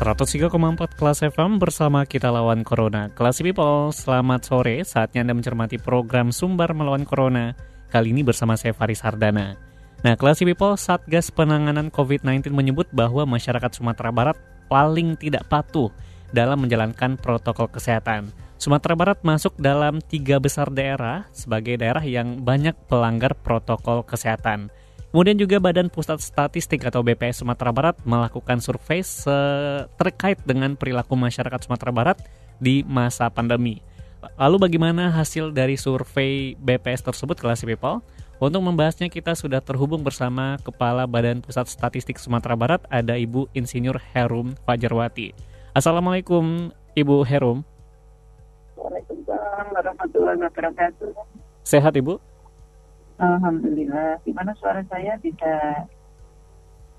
103,4 kelas FM bersama kita lawan Corona. Kelas People, selamat sore. Saatnya Anda mencermati program Sumber Melawan Corona. Kali ini bersama saya Faris Hardana. Nah, kelas People, Satgas Penanganan COVID-19 menyebut bahwa masyarakat Sumatera Barat paling tidak patuh dalam menjalankan protokol kesehatan. Sumatera Barat masuk dalam tiga besar daerah sebagai daerah yang banyak pelanggar protokol kesehatan. Kemudian juga Badan Pusat Statistik atau BPS Sumatera Barat melakukan survei terkait dengan perilaku masyarakat Sumatera Barat di masa pandemi. Lalu bagaimana hasil dari survei BPS tersebut kelas people? Untuk membahasnya kita sudah terhubung bersama Kepala Badan Pusat Statistik Sumatera Barat ada Ibu Insinyur Herum Fajarwati. Assalamualaikum Ibu Herum. Waalaikumsalam warahmatullahi wabarakatuh. Sehat Ibu? Alhamdulillah. Gimana suara saya bisa?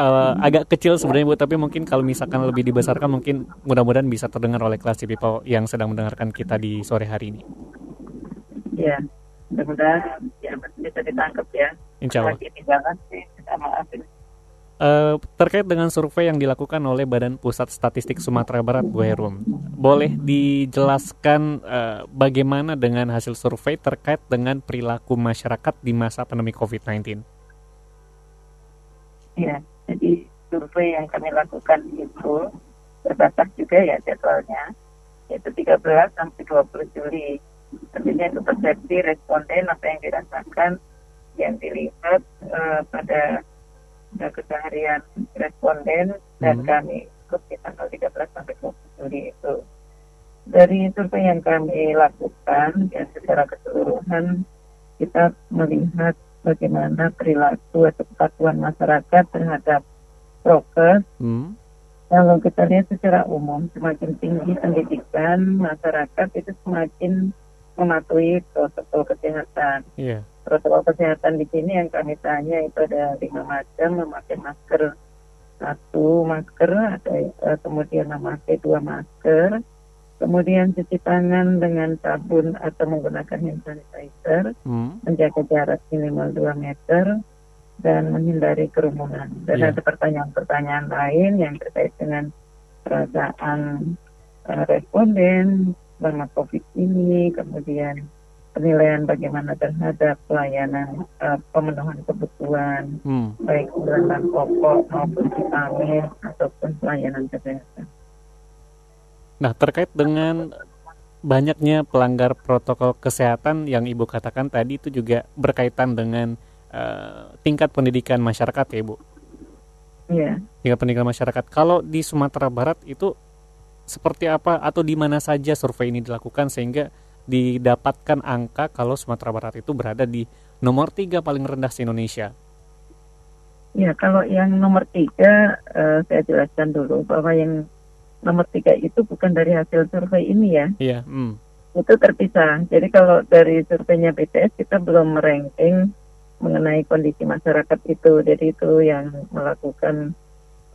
Uh, agak kecil sebenarnya Bu, tapi mungkin kalau misalkan lebih dibesarkan mungkin mudah-mudahan bisa terdengar oleh kelas people yang sedang mendengarkan kita di sore hari ini. Ya, mudah-mudahan ya bisa ditangkap ya. Insya Allah. Sih, maaf Uh, terkait dengan survei yang dilakukan oleh Badan Pusat Statistik Sumatera Barat, Bu Herum, boleh dijelaskan uh, bagaimana dengan hasil survei terkait dengan perilaku masyarakat di masa pandemi COVID-19? Ya, jadi survei yang kami lakukan itu terbatas juga ya jadwalnya, yaitu 13 sampai 20 Juli. Tentunya itu persepsi responden apa yang dirasakan yang dilihat uh, pada keseharian responden dan hmm. kami ikuti tanggal 13 sampai 20 Juli itu. Dari survei yang kami lakukan ya secara keseluruhan kita melihat bagaimana perilaku atau kepatuhan masyarakat terhadap prokes. Hmm. Kalau kita lihat secara umum semakin tinggi pendidikan masyarakat itu semakin mematuhi protokol kesehatan. Yeah protokol kesehatan di sini yang kami tanya itu ada lima macam memakai masker satu masker ada uh, kemudian memakai dua masker kemudian cuci tangan dengan sabun atau menggunakan hand sanitizer hmm. menjaga jarak minimal 2 meter dan menghindari kerumunan dan yeah. ada pertanyaan-pertanyaan lain yang terkait dengan perasaan uh, responden selama covid ini kemudian penilaian bagaimana terhadap pelayanan uh, pemenuhan kebutuhan hmm. baik kebutuhan pokok maupun vitamin ataupun pelayanan kesehatan. Nah terkait dengan banyaknya pelanggar protokol kesehatan yang ibu katakan tadi itu juga berkaitan dengan uh, tingkat pendidikan masyarakat ya ibu. Iya. Tingkat pendidikan masyarakat. Kalau di Sumatera Barat itu seperti apa atau di mana saja survei ini dilakukan sehingga didapatkan angka kalau Sumatera Barat itu berada di nomor tiga paling rendah di Indonesia. Ya, kalau yang nomor tiga, uh, saya jelaskan dulu bahwa yang nomor tiga itu bukan dari hasil survei ini ya. Iya. Mm. Itu terpisah. Jadi kalau dari surveinya BTS kita belum meranking mengenai kondisi masyarakat itu. Jadi itu yang melakukan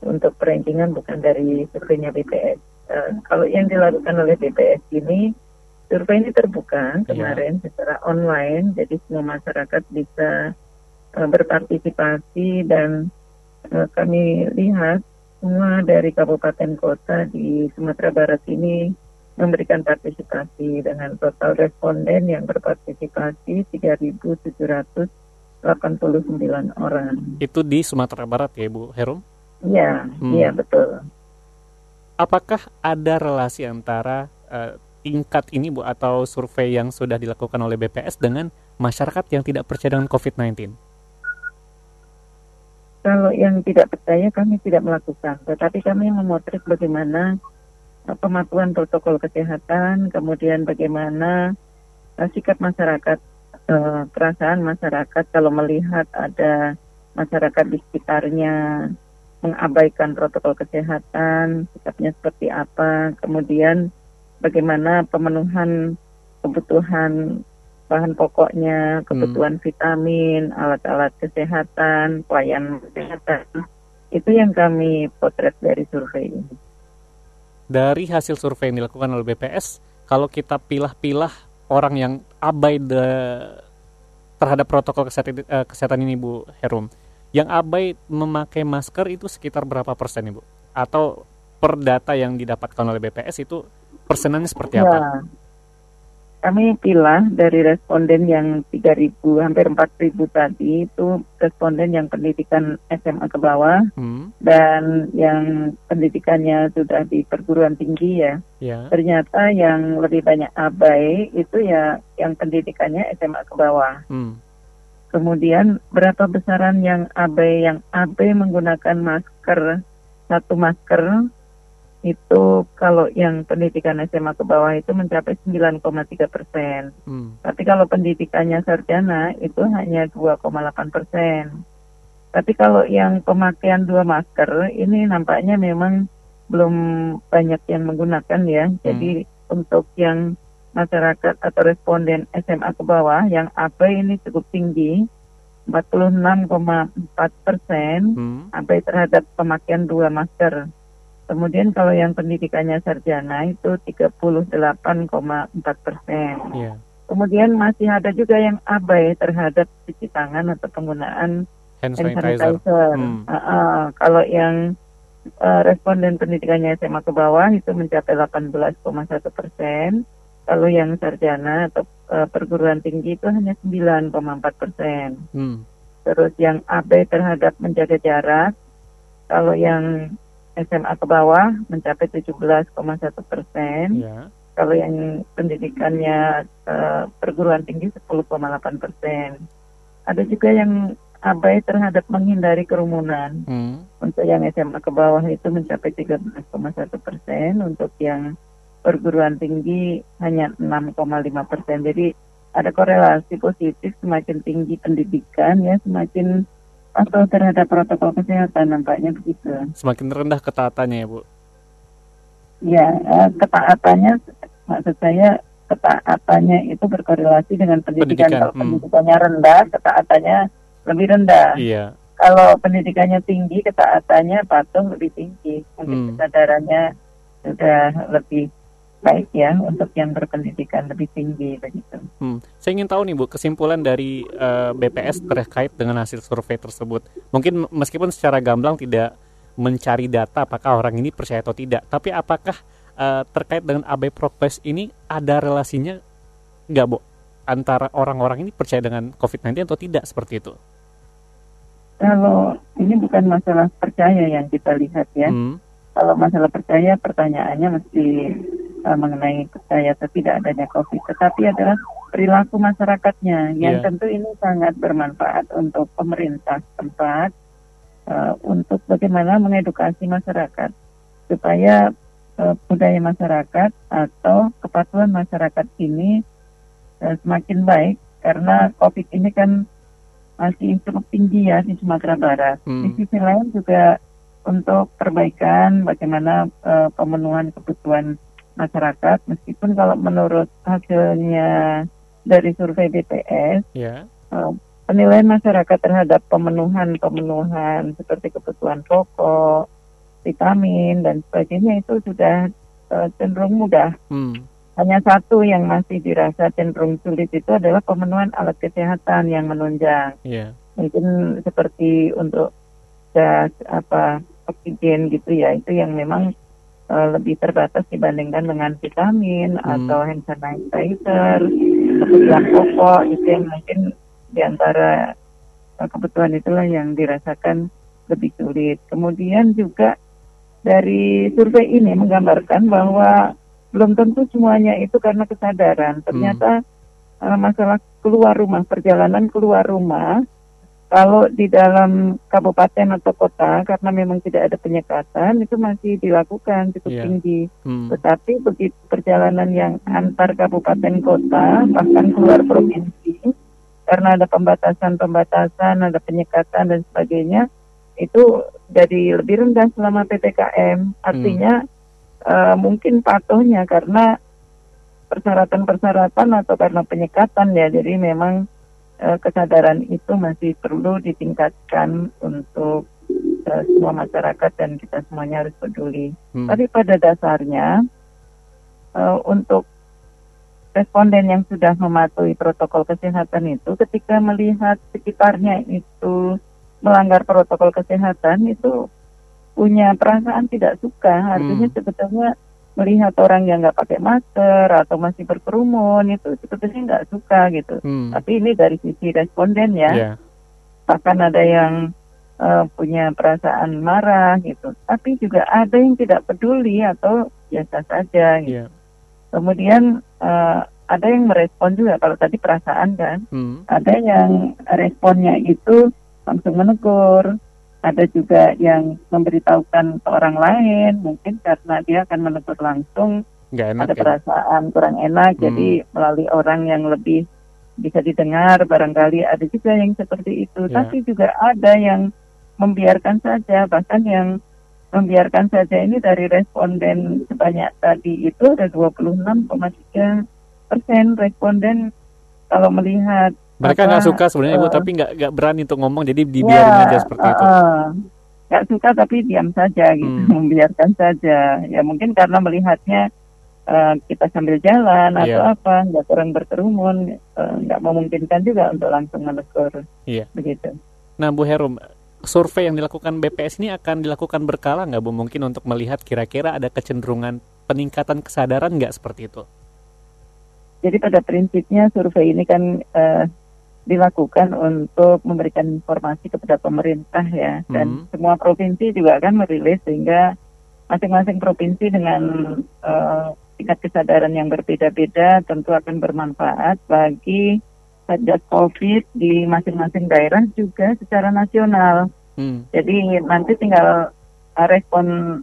untuk perankingan bukan dari surveinya BTS. Eh, kalau yang dilakukan oleh BPS ini survei ini terbuka iya. kemarin yeah. secara online, jadi semua masyarakat bisa uh, berpartisipasi dan uh, kami lihat semua dari kabupaten kota di Sumatera Barat ini memberikan partisipasi dengan total responden yang berpartisipasi 3.789 orang. Itu di Sumatera Barat ya, Bu Herum? Iya, hmm. iya betul. Apakah ada relasi antara uh, tingkat ini Bu atau survei yang sudah dilakukan oleh BPS dengan masyarakat yang tidak percaya dengan COVID-19? Kalau yang tidak percaya kami tidak melakukan, tetapi kami memotret bagaimana uh, pematuhan protokol kesehatan, kemudian bagaimana uh, sikap masyarakat, perasaan masyarakat kalau melihat ada masyarakat di sekitarnya mengabaikan protokol kesehatan, sikapnya seperti apa, kemudian bagaimana pemenuhan kebutuhan bahan pokoknya, kebutuhan vitamin, alat-alat kesehatan, pelayanan kesehatan. Itu yang kami potret dari survei ini. Dari hasil survei yang dilakukan oleh BPS, kalau kita pilah-pilah orang yang abai de, terhadap protokol kesehatan, uh, kesehatan ini Bu Herum, yang abai memakai masker itu sekitar berapa persen Ibu? Atau per data yang didapatkan oleh BPS itu persenannya seperti apa? Ya, kami pilah dari responden yang 3.000 hampir 4.000 tadi itu responden yang pendidikan SMA ke bawah hmm. dan yang pendidikannya sudah di perguruan tinggi ya. Yeah. Ternyata yang lebih banyak abai itu ya yang pendidikannya SMA ke bawah. Hmm. Kemudian berapa besaran yang abai yang abai menggunakan masker satu masker itu kalau yang pendidikan SMA ke bawah itu mencapai 9,3 persen. Hmm. Tapi kalau pendidikannya sarjana itu hanya 2,8 persen. Tapi kalau yang pemakaian dua masker ini nampaknya memang belum banyak yang menggunakan ya. Hmm. Jadi untuk yang masyarakat atau responden SMA ke bawah yang AB ini cukup tinggi, 46,4 persen hmm. AB terhadap pemakaian dua masker. Kemudian kalau yang pendidikannya sarjana itu 38,4 persen. Yeah. Kemudian masih ada juga yang abai terhadap cuci tangan atau penggunaan hand sanitizer. Hand sanitizer. Hmm. Uh, uh, kalau yang uh, responden pendidikannya SMA ke bawah itu mencapai 18,1 persen. Kalau yang sarjana atau uh, perguruan tinggi itu hanya 9,4 persen. Hmm. Terus yang abai terhadap menjaga jarak, kalau yang SMA ke bawah mencapai 17,1 persen. Ya. Kalau yang pendidikannya uh, perguruan tinggi 10,8 persen. Ada juga yang abai terhadap menghindari kerumunan. Hmm. Untuk yang SMA ke bawah itu mencapai 13,1 persen. Untuk yang perguruan tinggi hanya 6,5 persen. Jadi ada korelasi positif semakin tinggi pendidikan ya semakin atau terhadap protokol kesehatan nampaknya begitu. Semakin rendah ketaatannya ya Bu? Ya, eh, ketaatannya maksud saya ketaatannya itu berkorelasi dengan pendidikan. pendidikan. Kalau hmm. pendidikannya rendah, ketaatannya lebih rendah. Iya. Kalau pendidikannya tinggi, ketaatannya patung lebih tinggi. Mungkin hmm. kesadarannya sudah lebih baik ya untuk yang berpendidikan lebih tinggi begitu. Hmm. Saya ingin tahu nih Bu kesimpulan dari uh, eh, BPS terkait dengan hasil survei tersebut. Mungkin meskipun secara gamblang tidak mencari data apakah orang ini percaya atau tidak, tapi apakah uh, terkait dengan AB Prokes ini ada relasinya nggak Bu antara orang-orang ini percaya dengan COVID-19 atau tidak seperti itu? Kalau ini bukan masalah percaya yang kita lihat ya. Hmm. Kalau masalah percaya pertanyaannya mesti uh, mengenai percaya atau tidak adanya COVID, tetapi adalah perilaku masyarakatnya yang yeah. tentu ini sangat bermanfaat untuk pemerintah tempat uh, untuk bagaimana mengedukasi masyarakat supaya uh, budaya masyarakat atau kepatuhan masyarakat ini uh, semakin baik karena COVID ini kan masih cukup tinggi ya di Sumatera Barat. Hmm. Di sisi lain juga untuk perbaikan bagaimana uh, pemenuhan kebutuhan masyarakat meskipun kalau menurut hasilnya dari survei BPS yeah. uh, penilaian masyarakat terhadap pemenuhan-pemenuhan seperti kebutuhan pokok, vitamin dan sebagainya itu sudah uh, cenderung mudah. Hmm. Hanya satu yang masih dirasa cenderung sulit itu adalah pemenuhan alat kesehatan yang menunjang. Yeah. Mungkin seperti untuk gas apa oksigen gitu ya itu yang memang uh, lebih terbatas dibandingkan dengan vitamin hmm. atau hand sanitizer, kebutuhan pokok itu yang mungkin di antara uh, eh, kebutuhan itulah yang dirasakan lebih sulit. Kemudian juga dari survei ini menggambarkan bahwa belum tentu semuanya itu karena kesadaran. Ternyata hmm. uh, masalah keluar rumah, perjalanan keluar rumah kalau di dalam kabupaten atau kota karena memang tidak ada penyekatan itu masih dilakukan cukup yeah. tinggi. Hmm. Tetapi begitu perjalanan yang antar kabupaten kota bahkan keluar provinsi karena ada pembatasan-pembatasan, ada penyekatan dan sebagainya, itu jadi lebih rendah selama ppkm. Artinya uh, mungkin patuhnya karena persyaratan-persyaratan atau karena penyekatan ya. Jadi memang uh, kesadaran itu masih perlu ditingkatkan untuk uh, semua masyarakat dan kita semuanya harus peduli. Hmm. Tapi pada dasarnya uh, untuk responden yang sudah mematuhi protokol kesehatan itu ketika melihat sekitarnya itu melanggar protokol kesehatan itu punya perasaan tidak suka artinya hmm. sebetulnya melihat orang yang nggak pakai masker atau masih berkerumun itu sebetulnya nggak suka gitu hmm. tapi ini dari sisi responden ya yeah. bahkan ada yang uh, punya perasaan marah gitu tapi juga ada yang tidak peduli atau biasa saja gitu yeah. Kemudian uh, ada yang merespon juga kalau tadi perasaan kan, hmm. ada yang responnya itu langsung menegur, ada juga yang memberitahukan ke orang lain, mungkin karena dia akan menegur langsung, enak, ada ya? perasaan kurang enak, hmm. jadi melalui orang yang lebih bisa didengar, barangkali ada juga yang seperti itu, yeah. tapi juga ada yang membiarkan saja, bahkan yang membiarkan saja ini dari responden sebanyak tadi itu ada 26,3 persen responden kalau melihat mereka nggak suka sebenarnya uh, ibu tapi nggak nggak berani untuk ngomong jadi dibiarin ya, aja seperti uh, itu nggak uh, suka tapi diam saja gitu hmm. membiarkan saja ya mungkin karena melihatnya uh, kita sambil jalan yeah. atau apa nggak kurang berkerumun nggak uh, memungkinkan juga untuk langsung menegur yeah. begitu nah Bu Herum survei yang dilakukan BPS ini akan dilakukan berkala nggak Bu? Mungkin untuk melihat kira-kira ada kecenderungan peningkatan kesadaran nggak seperti itu? Jadi pada prinsipnya survei ini kan uh, dilakukan untuk memberikan informasi kepada pemerintah ya. Dan hmm. semua provinsi juga akan merilis sehingga masing-masing provinsi dengan uh, tingkat kesadaran yang berbeda-beda tentu akan bermanfaat bagi Satgas COVID di masing-masing daerah juga secara nasional. Hmm. Jadi nanti tinggal uh, respon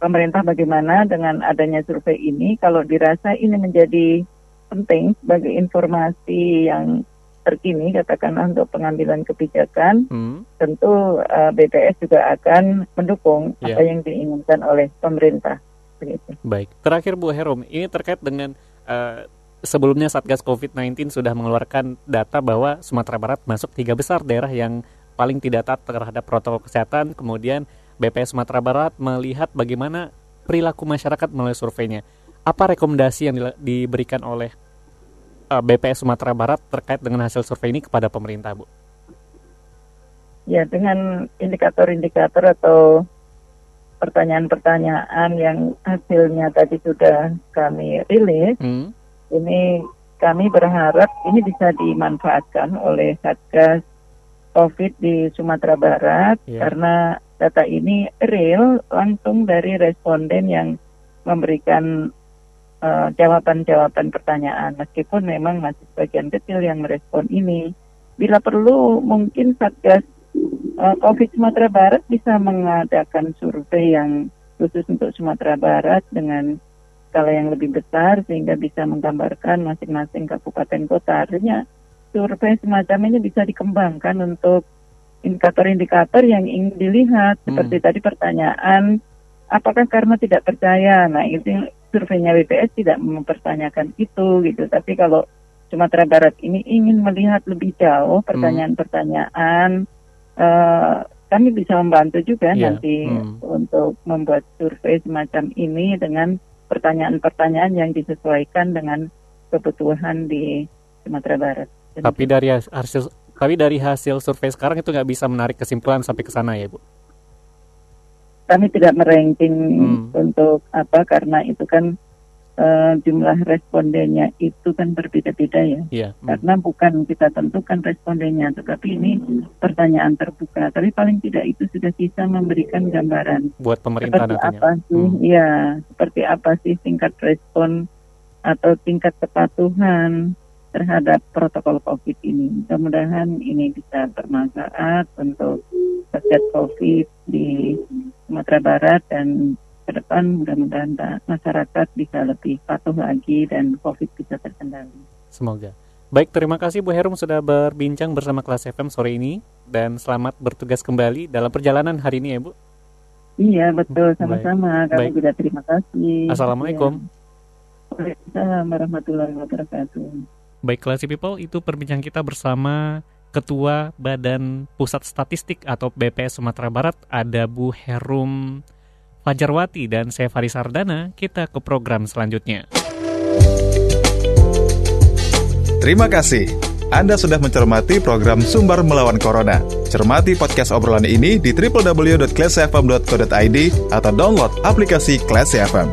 pemerintah bagaimana dengan adanya survei ini. Kalau dirasa ini menjadi penting sebagai informasi yang terkini, katakanlah untuk pengambilan kebijakan, hmm. tentu uh, BPS juga akan mendukung yeah. apa yang diinginkan oleh pemerintah. Begitu. Baik, terakhir Bu Herom, ini terkait dengan uh, sebelumnya Satgas COVID-19 sudah mengeluarkan data bahwa Sumatera Barat masuk tiga besar daerah yang paling tidak taat terhadap protokol kesehatan. Kemudian BPS Sumatera Barat melihat bagaimana perilaku masyarakat melalui surveinya. Apa rekomendasi yang diberikan oleh uh, eh, BPS Sumatera Barat terkait dengan hasil survei ini kepada pemerintah, Bu? Ya, dengan indikator-indikator atau pertanyaan-pertanyaan yang hasilnya tadi sudah kami rilis, hmm ini kami berharap ini bisa dimanfaatkan oleh Satgas COVID di Sumatera Barat yeah. karena data ini real langsung dari responden yang memberikan uh, jawaban-jawaban uh, pertanyaan meskipun memang masih sebagian kecil yang merespon ini. Bila perlu mungkin Satgas uh, COVID Sumatera Barat bisa mengadakan survei yang khusus untuk Sumatera Barat dengan skala yang lebih besar sehingga bisa menggambarkan masing-masing kabupaten kota. Artinya survei semacam ini bisa dikembangkan untuk indikator-indikator yang ingin dilihat. Hmm. Seperti tadi pertanyaan, apakah karena tidak percaya? Nah itu surveinya BPS tidak mempertanyakan itu gitu. Tapi kalau Sumatera Barat ini ingin melihat lebih jauh hmm. pertanyaan-pertanyaan, uh, kami bisa membantu juga yeah. nanti hmm. untuk membuat survei semacam ini dengan pertanyaan-pertanyaan yang disesuaikan dengan kebutuhan di Sumatera Barat. Tapi dari hasil tapi dari hasil survei sekarang itu nggak bisa menarik kesimpulan sampai ke sana ya, Bu? Kami tidak meranking hmm. untuk apa karena itu kan uh, jumlah respondennya itu kan berbeda-beda ya. Yeah. Hmm. Karena bukan kita tentukan respondennya, tetapi ini pertanyaan terbuka. Tapi paling tidak itu sudah bisa memberikan gambaran. Buat pemerintah seperti nantinya. apa sih? Hmm. Ya, seperti apa sih tingkat respon atau tingkat kepatuhan terhadap protokol COVID ini. Mudah-mudahan ini bisa bermanfaat untuk satgas COVID di Sumatera Barat dan ke depan mudah-mudahan masyarakat bisa lebih patuh lagi dan COVID bisa terkendali. Semoga. Baik, terima kasih Bu Herum sudah berbincang bersama kelas FM sore ini dan selamat bertugas kembali dalam perjalanan hari ini ya Bu. Iya betul sama-sama. Kami Baik. juga terima kasih. Assalamualaikum. Waalaikumsalam warahmatullahi wabarakatuh. Baik, Classy People, itu perbincangan kita bersama Ketua Badan Pusat Statistik atau BPS Sumatera Barat, ada Bu Herum Fajarwati dan saya Faris Sardana. Kita ke program selanjutnya. Terima kasih. Anda sudah mencermati program Sumber Melawan Corona. Cermati podcast obrolan ini di www.classyfm.co.id atau download aplikasi Classy FM.